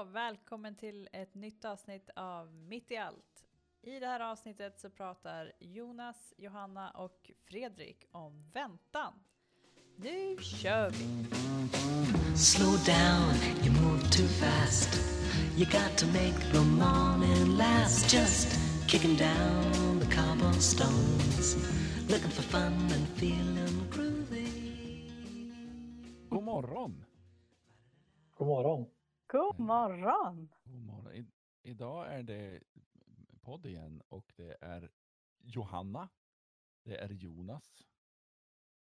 och välkommen till ett nytt avsnitt av Mitt i allt. I det här avsnittet så pratar Jonas, Johanna och Fredrik om väntan. Nu kör vi! Slow down, you move too fast. You got to make the morning last. Just kicking down the cobblestones. Looking for fun and feeling groovy. God morgon! God morgon. God morgon! God morgon. I, idag är det podd igen och det är Johanna, det är Jonas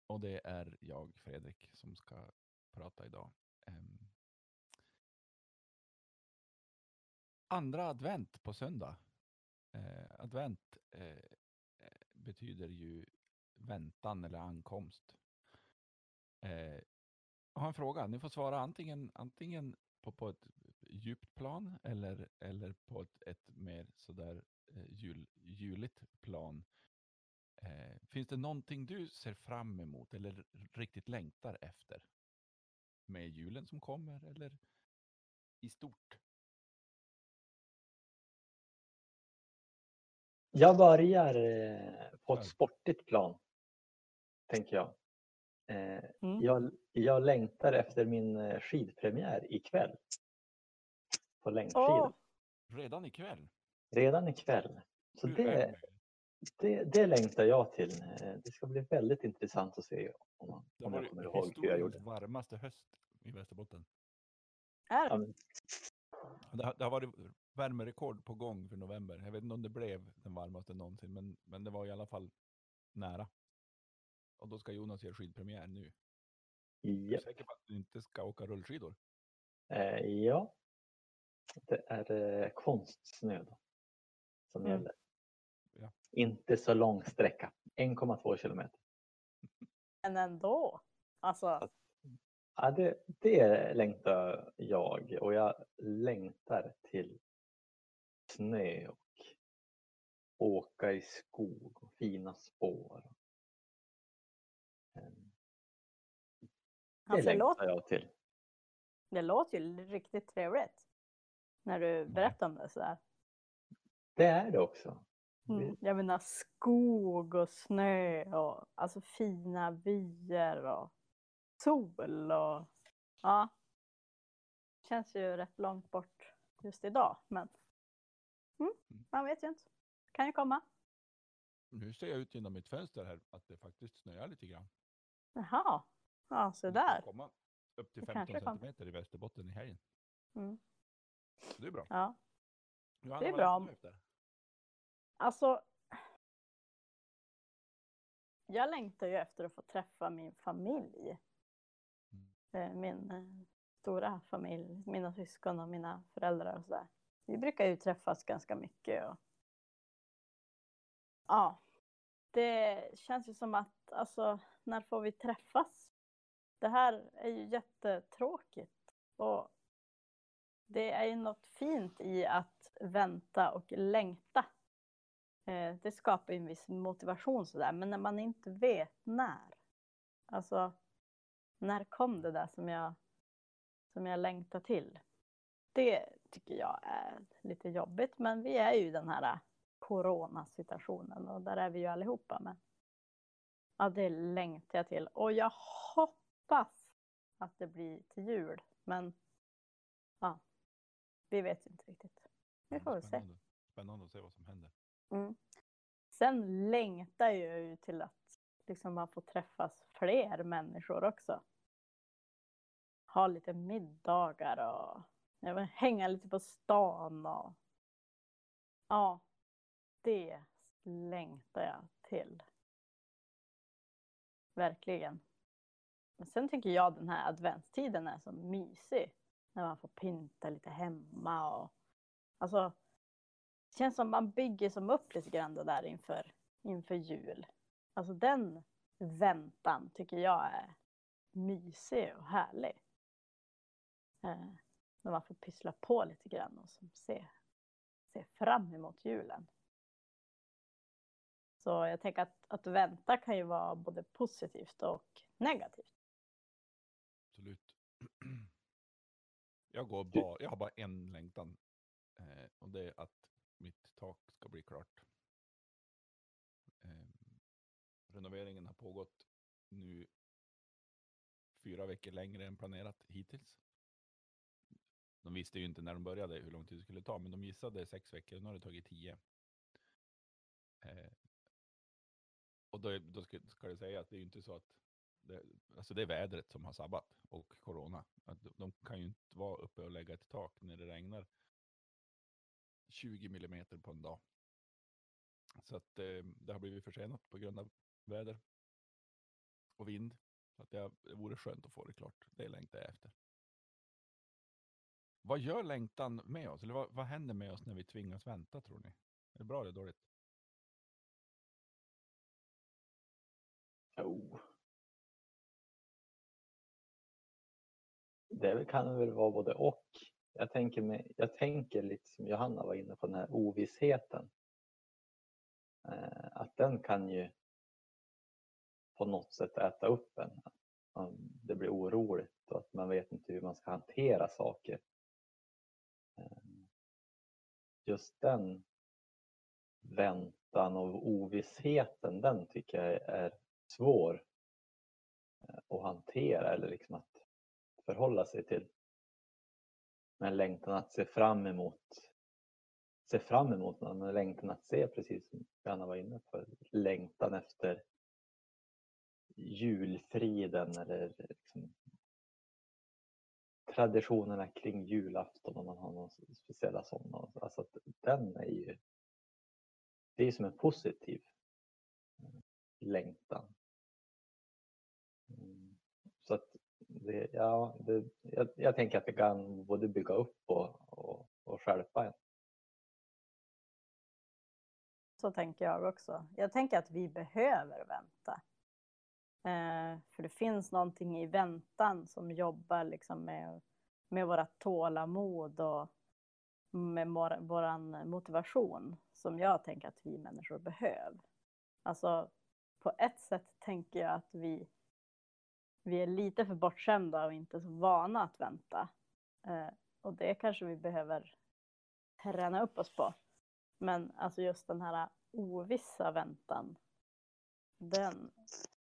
och det är jag, Fredrik, som ska prata idag. Um, andra advent på söndag. Uh, advent uh, betyder ju väntan eller ankomst. Uh, jag har en fråga. Ni får svara antingen, antingen på, på ett djupt plan eller, eller på ett, ett mer sådär eh, jul, juligt plan. Eh, finns det någonting du ser fram emot eller riktigt längtar efter? Med julen som kommer eller i stort? Jag börjar eh, på ett sportigt plan, tänker jag. Eh, Mm. jag. Jag längtar efter min eh, skidpremiär ikväll. På längdskidor. Åh. Redan ikväll? Redan ikväll. Så det, det? det, det längtar jag till. Eh, Det ska bli väldigt intressant att se om, man, Det om var jag kommer ihåg hur jag gjorde. varmaste höst i Västerbotten. Är Ja, det? men, Det har, det har varit värmerekord på gång för november. Jag vet inte om det blev den varmaste någonsin, men, men det var i alla fall nära. Och då ska Jonas göra skidpremiär nu. Är du ja. säker på att du inte ska åka rullskidor? Eh, ja. Det är eh, konstsnö då, som Mm. gäller. Ja. Inte så lång sträcka. 1,2 kilometer. Men ändå. Alltså, Ja, det, det längtar jag och jag längtar till snö och åka i skog och fina spår. Alltså det, längtar låter, jag till. det låter ju riktigt trevligt. När du berättar om det sådär. Det är det också. Mm. Jag menar skog och snö och alltså fina vyer och sol och ja. Känns ju rätt långt bort just idag men mm, man vet ju inte. Kan ju komma. Nu ser jag ut genom mitt fönster här att det faktiskt snöar lite grann. Jaha, ja så där. komma upp till Det 15 kanske kom. centimeter i Västerbotten i helgen. Mm. Så det är bra. Ja, Johanna, det är bra. efter? alltså. Jag längtar ju efter att få träffa min familj. Mm. Eh, Min eh, stora familj, mina syskon och mina föräldrar och sådär. Vi brukar ju träffas ganska mycket. Och... Ja, det känns ju som att, alltså, när får vi träffas? Det här är ju jättetråkigt. Och det är ju något fint i att vänta och längta. Eh, det skapar ju en viss motivation sådär, men när man inte vet när. Alltså, när kom det där som jag, som jag längtar till? Det tycker jag är lite jobbigt, men vi är ju i den här coronasituationen och där är vi ju allihopa. Men ja, det längtar jag till och jag hoppas att det blir till jul, men ja, vi vet ju inte riktigt. Vi får väl se. Spännande. Att se vad som händer. Mm. Sen längtar jag ju till att liksom man får träffas fler människor också. Ha lite middagar och jag vet, hänga lite på stan och ja, det längtar jag till. Verkligen. Men sen tycker jag den här adventstiden är så mysig. När man får pynta lite hemma och alltså det känns som man bygger som upp lite grann det där inför, inför jul. Alltså den väntan tycker jag är mysig och härlig. Eh, när man får pyssla på lite grann och som se, se fram emot julen. Så jag tänker att, att vänta kan ju vara både positivt och negativt. Absolut. Jag, går bara, jag har bara en längtan. Eh, och det är att mitt tak ska bli klart. Eh, renoveringen har pågått nu fyra veckor längre än planerat hittills. De visste ju inte när de började hur lång tid det skulle ta, men de gissade sex veckor. Nu har det tagit tio. Eh, och då, då ska, ska det säga att det är ju inte så att det, alltså det är vädret som har sabbat och corona. Att de, de kan ju inte vara uppe och lägga ett tak när det regnar 20 millimeter på en dag. Så att eh, det har blivit försenat på grund av väder och vind. Så att det, det vore skönt att få det klart. Det längtar jag efter. Vad gör längtan med oss? Eller vad, vad händer med oss när vi tvingas vänta tror ni? Är det bra eller dåligt? Oh. Det kan väl vara både och. Jag tänker, med, jag tänker lite som Johanna var inne på, den här ovissheten. Eh, att den kan ju på något sätt äta upp en. Det blir oroligt och att man vet inte hur man ska hantera saker. Eh, just den väntan och ovissheten, den tycker jag är svår eh, att hantera eller liksom att förhålla sig till. Men längtan att se fram emot se fram emot någon, men längtan att se precis som Johanna var inne på, längtan efter julfriden eller liksom traditionerna kring julafton om man har någon speciella sådana. Alltså att den är ju, det är som en positiv eh, längtan. Mm. Så att det, ja, det, jag, jag tänker att det kan både bygga upp och, och, och skärpa en. Så tänker jag också. Jag tänker att vi behöver vänta. Eh, för det finns någonting i väntan som jobbar liksom med, med våra tålamod och med vår, motivation som jag tänker att vi människor behöver. Alltså på ett sätt tänker jag att vi, vi är lite för bortskämda och inte så vana att vänta. Eh, och det kanske vi behöver träna upp oss på. Men alltså just den här ovissa väntan, den,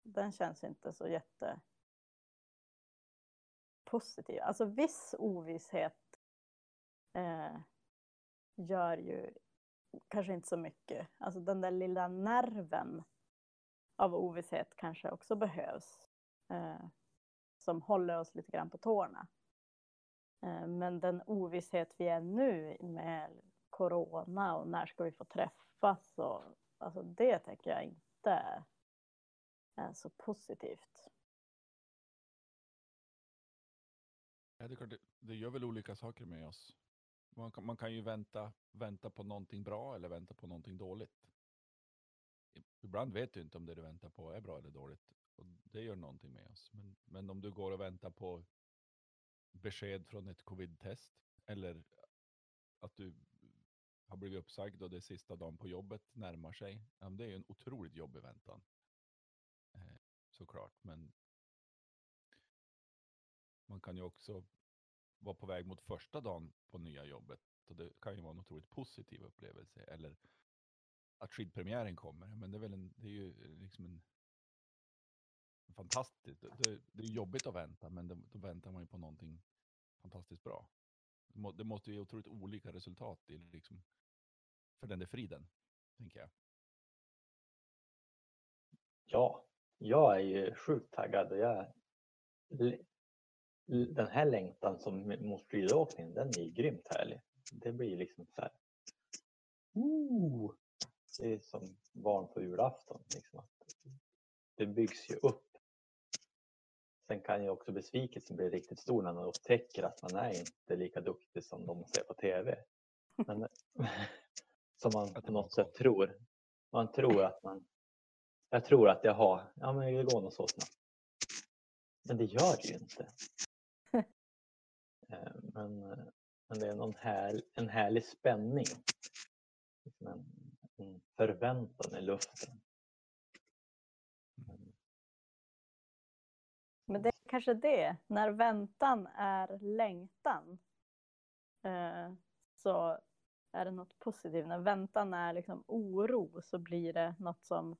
den känns inte så jätte positiv. Alltså viss ovisshet eh, gör ju kanske inte så mycket. Alltså den där lilla nerven av ovisshet kanske också behövs. Eh, som håller oss lite grann på tårna. Eh, men den ovisshet vi är nu med corona och när ska vi få träffas och alltså det tänker jag inte är så positivt. Ja, det, är klart, det, det gör väl olika saker med oss. Man kan, man kan ju vänta, vänta på någonting bra eller vänta på någonting dåligt. Ibland vet du inte om det du väntar på är bra eller dåligt. Och det gör någonting med oss. Men, men om du går och väntar på besked från ett covid-test eller att du har blivit uppsagd och det är sista dagen på jobbet närmar sig. Ja, det är ju en otroligt jobbig väntan. Eh, såklart, men man kan ju också vara på väg mot första dagen på nya jobbet. Och det kan ju vara en otroligt positiv upplevelse. Eller att skidpremiären kommer. Men det är väl en, det är ju liksom en fantastiskt. Det, det är jobbigt att vänta, men det, då väntar man ju på någonting fantastiskt bra. Det, må, det måste ge otroligt olika resultat i liksom, för den där friden, tänker jag. Ja, jag är ju sjukt taggad och jag den här längtan som mot skidåkningen, den är ju grymt härlig. Det blir liksom så här. Ooh, det är som barn på julafton. Liksom att det byggs ju upp. Sen kan ju också besvikelsen bli riktigt stor när man upptäcker att man är inte lika duktig som de ser på tv. Men, som man på något sätt tror. Man tror att man jag tror att jag har, ja men det går nog så snabbt. Men det gör det ju inte. Eh, men, men det är någon här, en härlig spänning. Liksom en, en förväntan i luften. Men det är kanske det, när väntan är längtan, eh, så är det något positivt. När väntan är liksom oro så blir det något som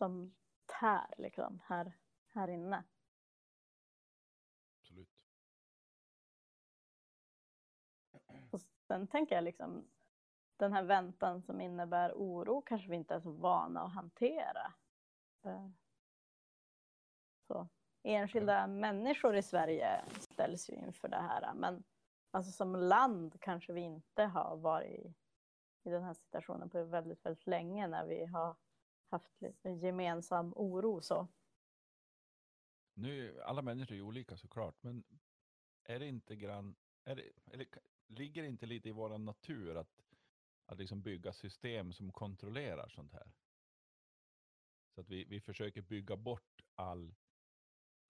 som tär liksom här, här inne. Absolut. Och sen tänker jag liksom den här väntan som innebär oro kanske vi inte är så vana att hantera. Eh, Så. Enskilda människor i Sverige ställs ju inför det här men alltså som land kanske vi inte har varit i, i den här situationen på väldigt, väldigt länge när vi har haft gemensam oro så. Nu, alla människor är olika såklart, men är det inte grann, är det, eller ligger det inte lite i vår natur att, att liksom bygga system som kontrollerar sånt här? Så att vi, vi försöker bygga bort all,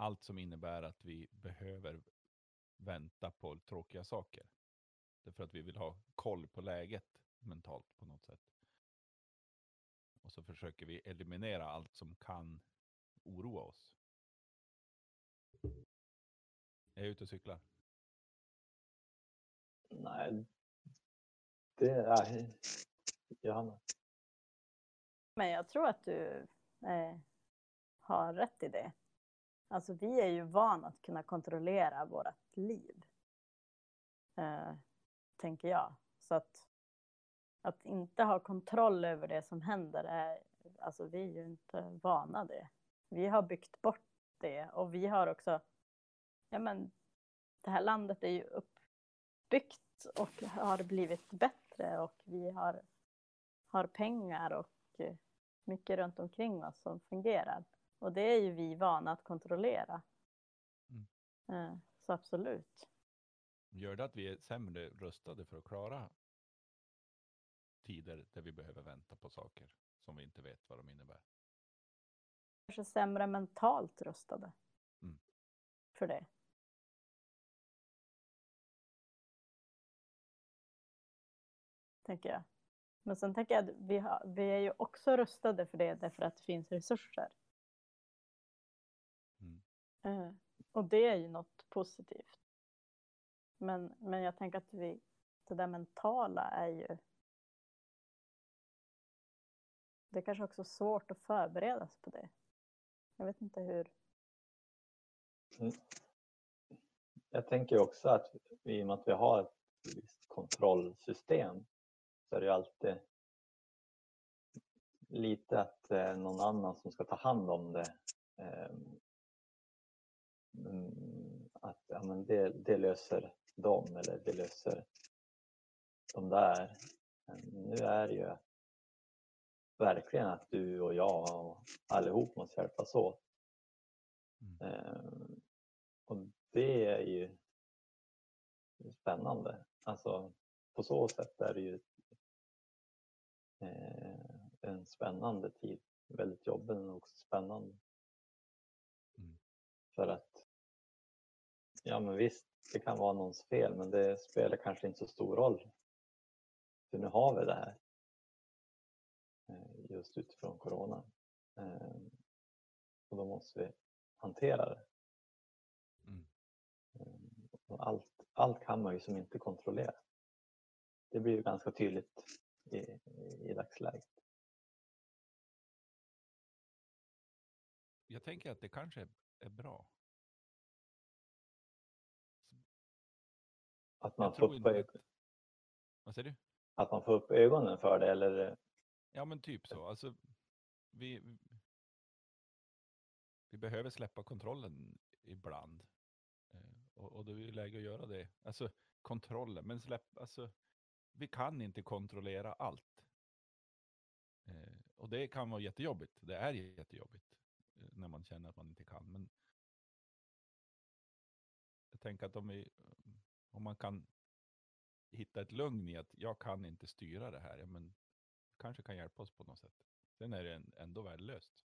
allt som innebär att vi behöver vänta på tråkiga saker. Därför att vi vill ha koll på läget mentalt på något sätt. Och så försöker vi eliminera allt som kan oroa oss. Jag är ute och cyklar. Nej, det är Johanna. Men jag tror att du eh, har rätt i det. Alltså vi är ju vana att kunna kontrollera vårt liv. Eh, tänker jag. Så att, att inte ha kontroll över det som händer är, alltså vi är ju inte vana det. Vi har byggt bort det och vi har också, ja men det här landet är ju uppbyggt och har blivit bättre och vi har, har pengar och eh, mycket runt omkring oss som fungerar. Och det är ju vi vana att kontrollera. Mm. Eh, Så absolut. Gör det att vi är sämre rustade för att klara tider där vi behöver vänta på saker som vi inte vet vad de innebär? Kanske sämre mentalt rustade. Mm. För det. Tänker jag. Men sen tänker jag att vi, har, vi är ju också rustade för det därför att det finns resurser. Eh, och det är ju något positivt. Men, men jag tänker att vi, det där mentala är ju... Det är kanske också svårt att förbereda sig på det. Jag vet inte hur. Mm. Jag tänker också att i och med att vi har ett visst kontrollsystem så är det ju alltid lite att det är någon annan som ska ta hand om det. Ehm, Mm, Att ja, men det, det löser de eller det löser de där. Men Nu är det ju verkligen att du och jag och allihop måste hjälpas åt. Mm. Ehm, Och det är ju spännande. Alltså på så sätt är det ju eh, en spännande tid. Väldigt jobbig men också spännande. Mm. För att ja men visst, det kan vara någons fel men det spelar kanske inte så stor roll. För nu har vi det här. eh, Just utifrån corona. Ehm, Och då måste vi hantera det. Mm. Ehm, Allt, allt kan man ju som inte kontrollera. Det blir ju ganska tydligt i, i, dagsläget. Jag tänker att det kanske är bra. Att man, får upp, inte ö- att... Vad säger du? att man får upp ögonen för det eller Ja, men typ så. Alltså, vi, vi behöver släppa kontrollen ibland. Eh, Och, och då är det läge att göra det. Alltså kontrollen, men släpp, alltså, vi kan inte kontrollera allt. Eh, och det kan vara jättejobbigt. Det är jättejobbigt eh, när man känner att man inte kan. Men jag tänker att om, vi, om man kan hitta ett lugn i att jag kan inte styra det här, ja, men kanske kan hjälpa oss på något sätt. Sen är det ändå värdelöst.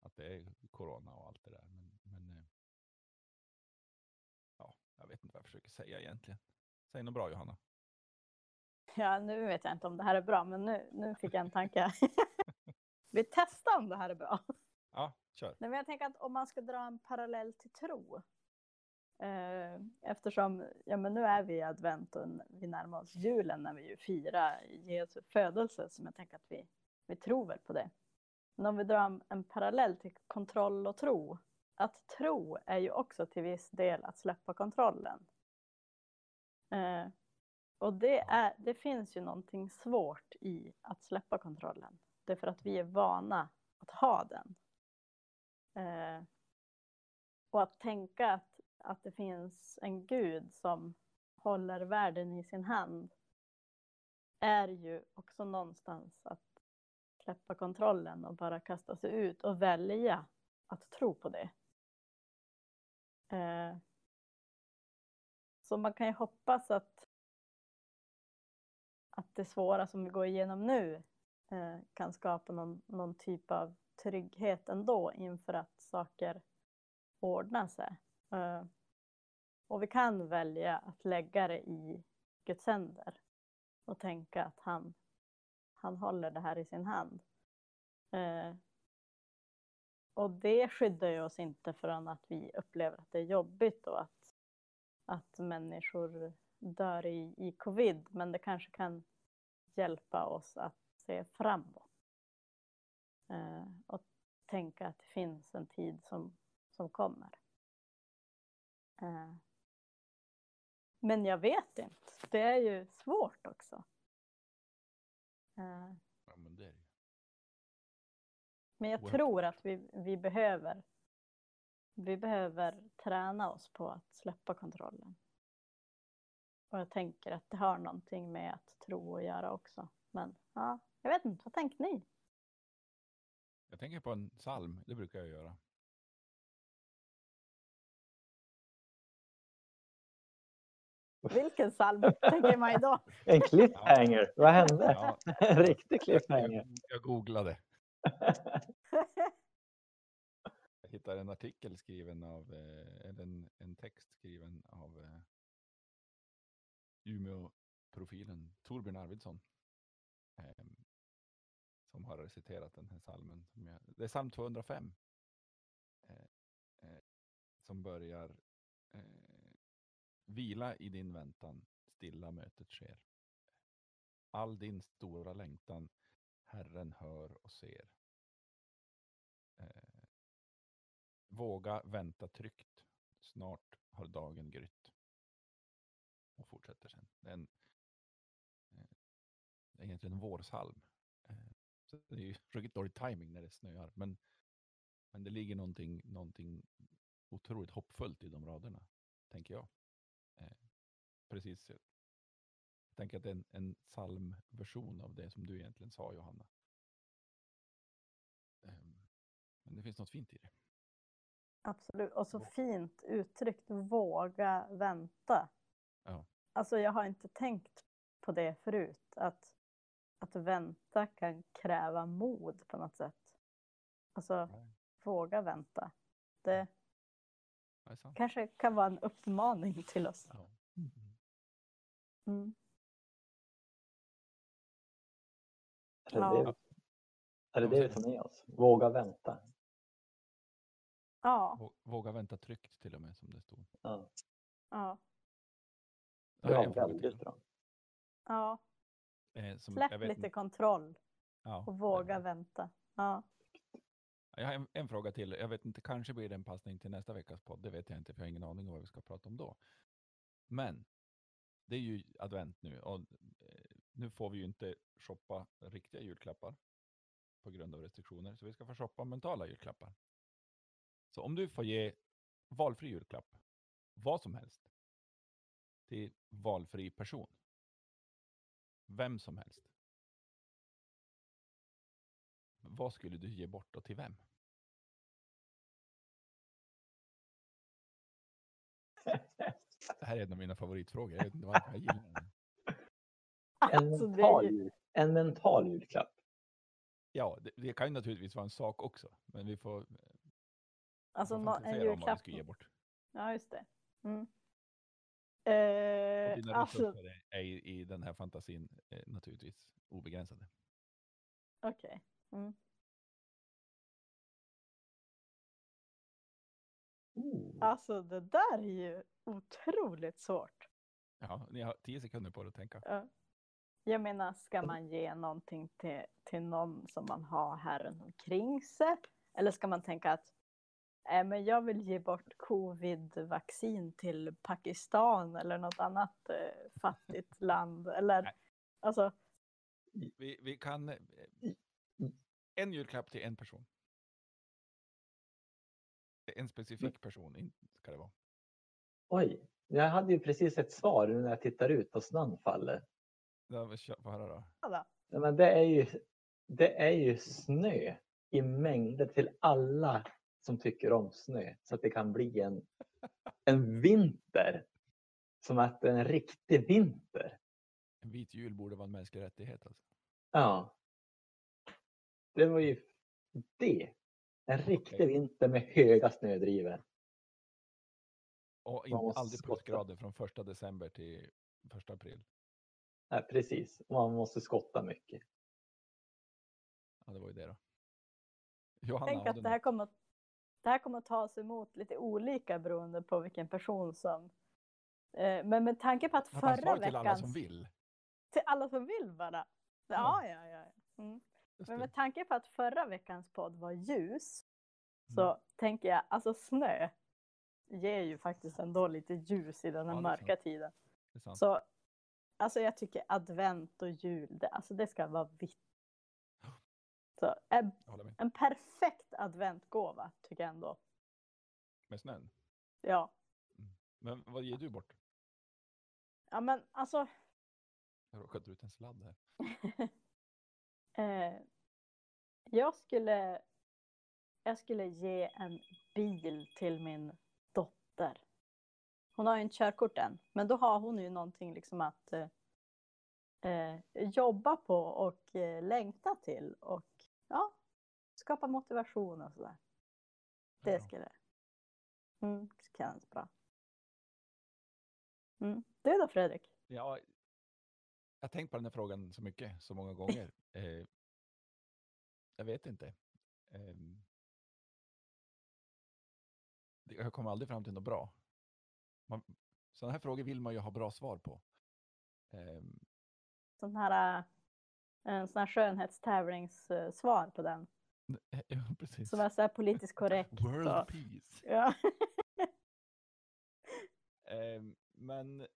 Att det är corona och allt det där. Men, men eh, ja, jag vet inte vad jag försöker säga egentligen. Säg något bra Johanna. Ja, nu vet jag inte om det här är bra, men nu, nu fick jag en tanke. Vi testar om det här är bra. Ja, kör. Nej, men jag tänker att om man ska dra en parallell till tro. Eh, eftersom ja, men nu är vi i advent och vi närmar oss julen när vi ju firar Jesu födelse som jag tänker att vi, vi tror väl på det. Men om vi drar en, parallell till kontroll och tro. Att tro är ju också till viss del att släppa kontrollen. Eh, och det, är, det finns ju någonting svårt i att släppa kontrollen. Därför att vi är vana att ha den. Eh, och att tänka att, att det finns en gud som håller världen i sin hand är ju också någonstans att släppa kontrollen och bara kasta sig ut och välja att tro på det. Eh, så man kan ju hoppas att, att det svåra som vi går igenom nu eh, kan skapa någon, någon typ av trygghet ändå inför att saker ordnar sig. Eh, och vi kan välja att lägga det i Guds händer och tänka att han, han håller det här i sin hand. Eh, och det skyddar ju oss inte från att vi upplever att det är jobbigt och att, att människor dör i, i covid, men det kanske kan hjälpa oss att se framåt. Eh, och tänka att det finns en tid som, som kommer. Eh, men jag vet inte. Det är ju svårt också. Eh, Ja, men det är det men jag Oerhört tror att vi, vi behöver vi behöver träna oss på att släppa kontrollen. Och jag tänker att det har någonting med att tro att göra också. Men ja, jag vet inte, vad tänker ni? Jag tänker på en psalm, det brukar jag göra. Vilken psalm tänker man då? En cliffhanger, vad hände? Ja, En riktig jag, cliffhanger. jag googlade. Jag hittade en artikel skriven av, eh, eller en, en text skriven av eh, Umeå-profilen Torbjörn Arvidsson. Eh, som har reciterat den här salmen. Som jag, det är psalm 205. Eh, eh, som börjar Vila i din väntan, stilla mötet sker. All din stora längtan Herren hör och ser. Eh, våga vänta tryggt. Snart har dagen grytt. Och fortsätter sen. Det är, en, eh, det är egentligen en vårsalm. Eh, så det är ju ruggigt dålig timing när det snöar. Men, men det ligger någonting, någonting otroligt hoppfullt i de raderna, tänker jag. Eh, precis. Jag tänker att det är en, en psalmversion av det som du egentligen sa, Johanna. Ehm, Men det finns något fint i det. Absolut, och så fint uttryckt, våga vänta. Ja. Alltså jag har inte tänkt på det förut, att, att vänta kan kräva mod på något sätt. Alltså våga vänta. Det Är sant. kanske kan vara en uppmaning till oss. Ja. Mm. Är det Ja. det, är det, det vi tar med oss? Våga vänta. Ja, Vå- Våga vänta tryggt till och med som det stod. Ja, ja, bra, fråga väldigt bra. ja. Eh, som Släpp lite inte- kontroll ja, och är våga vänta. Ja. Jag har en, en fråga till. Jag vet inte, kanske blir det en passning till nästa veckas podd. Det vet jag inte, för jag har ingen aning om vad vi ska prata om då. Men det är ju advent nu och eh, nu får vi ju inte shoppa riktiga julklappar på grund av restriktioner, så vi ska få shoppa mentala julklappar. Så om du får ge valfri julklapp, vad som helst, till valfri person, vem som helst. Vad skulle du ge bort och till vem? Det här är en av mina favoritfrågor. Jag vet inte varför jag gillar den. En, Alltså, det mental, jul- en mental julklapp. Ja, det, det kan ju naturligtvis vara en sak också, men vi får, vi alltså får nå- en om vad vi julklapp. ska ge bort. Ja, just det. Mm. Och Eh, dina alltså, resurser är- är i, i den här fantasin eh, naturligtvis obegränsade. okej. Mm. Oh. Alltså det där är ju otroligt svårt. Ja, ni har tio sekunder på er att tänka. Ja. Jag menar, ska man ge någonting till, till någon som man har här runt omkring sig? Eller ska man tänka att äh, men jag vill ge bort covid-vaccin till Pakistan eller något annat eh, fattigt land? Eller, Nej. alltså, Vi, vi kan... En julklapp till en person. En specifik person in- ska det vara. Oj, jag hade ju precis ett svar nu när jag tittar ut och snön faller. Ja, kör- Få höra då. alla. Nej, Men det är ju, det är ju snö i mängder till alla som tycker om snö. Så att det kan bli en, en vinter. Som att det är en riktig vinter. En vit jul borde vara en mänsklig rättighet. Alltså. Ja. Det var ju det. En riktig Okej. vinter med höga snödrivor. Och Man in, måste aldrig plusgrader från första december till första april. Ja, precis. Och Man måste skotta mycket. Ja, det var ju det då. Johanna, Tänk att det här, kommer, att- det här kommer att tas emot lite olika beroende på vilken person som... Eh, men med tanke på att förra svar till alla som vill? Till alla som vill bara. Ja, ja, ja. ja. Mm. Men med tanke på att förra veckans podd var ljus Mm. så tänker jag, alltså snö ger ju faktiskt ändå lite ljus i den här Ja, mörka tiden. Så alltså jag tycker advent och jul, det, alltså det ska vara vitt. Så en, en perfekt adventgåva tycker jag ändå. Med snön. Ja, Men vad ger du bort? ja men alltså. Jag råkade ut en sladd här. eh, jag skulle. Jag skulle ge en bil till min dotter. Hon har ju inte körkort än, men då har hon ju någonting liksom att eh, eh, jobba på och eh, längta till och ja, skapa motivation och sådär. Det bra. skulle mm, det känns bra. Mm. Du då Fredrik? Ja, jag har tänkt på den här frågan så mycket, så många gånger. Eh, jag vet inte. Det- jag kommer aldrig fram till något bra. Man, sådana här frågor vill man ju ha bra svar på. Ehm, Sån här, äh, en sån här skönhetstävlingssvar på den. ja, precis. Som är så här politiskt korrekt. World och- peace. Ja. Ehm, men...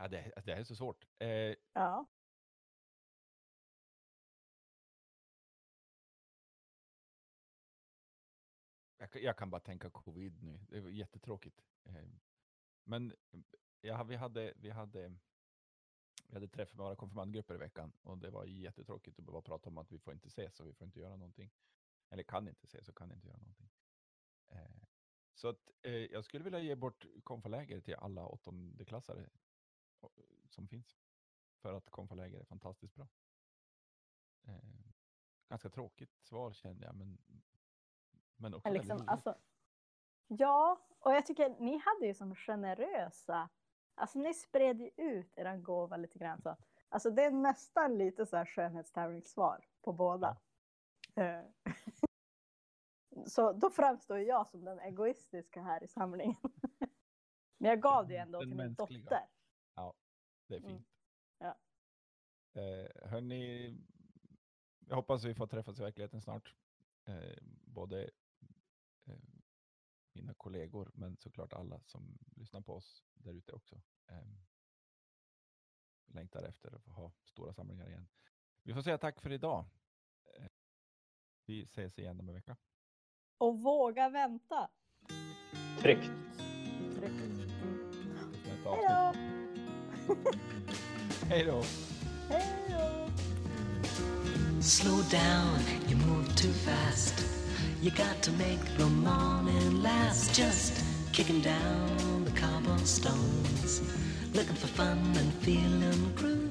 ja, det, det här är så svårt. Eh, ja. Jag, kan- jag kan bara tänka covid nu. Det var jättetråkigt. Eh, Men ja, vi, hade, vi, hade, vi hade träff med våra konfirmandgrupper i veckan och det var jättetråkigt att behöva prata om att vi får inte ses och vi får inte göra någonting. Eller kan inte ses och kan inte göra någonting. Eh, Så att, eh, jag skulle vilja ge bort konfaläger till alla åttondeklassare som finns. För att konfaläger är fantastiskt bra. Eh, Ganska tråkigt svar kände jag, men, men också väldigt liksom, alltså, ja, och jag tycker ni hade ju som generösa, alltså ni spred ju ut er gåva lite grann så. Alltså det är nästan lite så här skönhetstävlingssvar på båda. Eh, så då framstår jag som den egoistiska här i samlingen. Men jag gav det ju ändå Den till min mänskliga. dotter. Det är Mm. fint. Ja. Eh, hörni, jag hoppas vi får träffas i verkligheten snart. Eh, både eh, mina kollegor, men såklart alla som lyssnar på oss där ute också. Eh, längtar efter att få ha stora samlingar igen. Vi får säga tack för idag. Eh, vi ses igen om en vecka. Och våga vänta. Tryggt. Nästa Hej då! Hej då! Slow down, you move too fast. You got to make the morning last. Just kicking down the cobblestones, looking for fun and feeling groovy.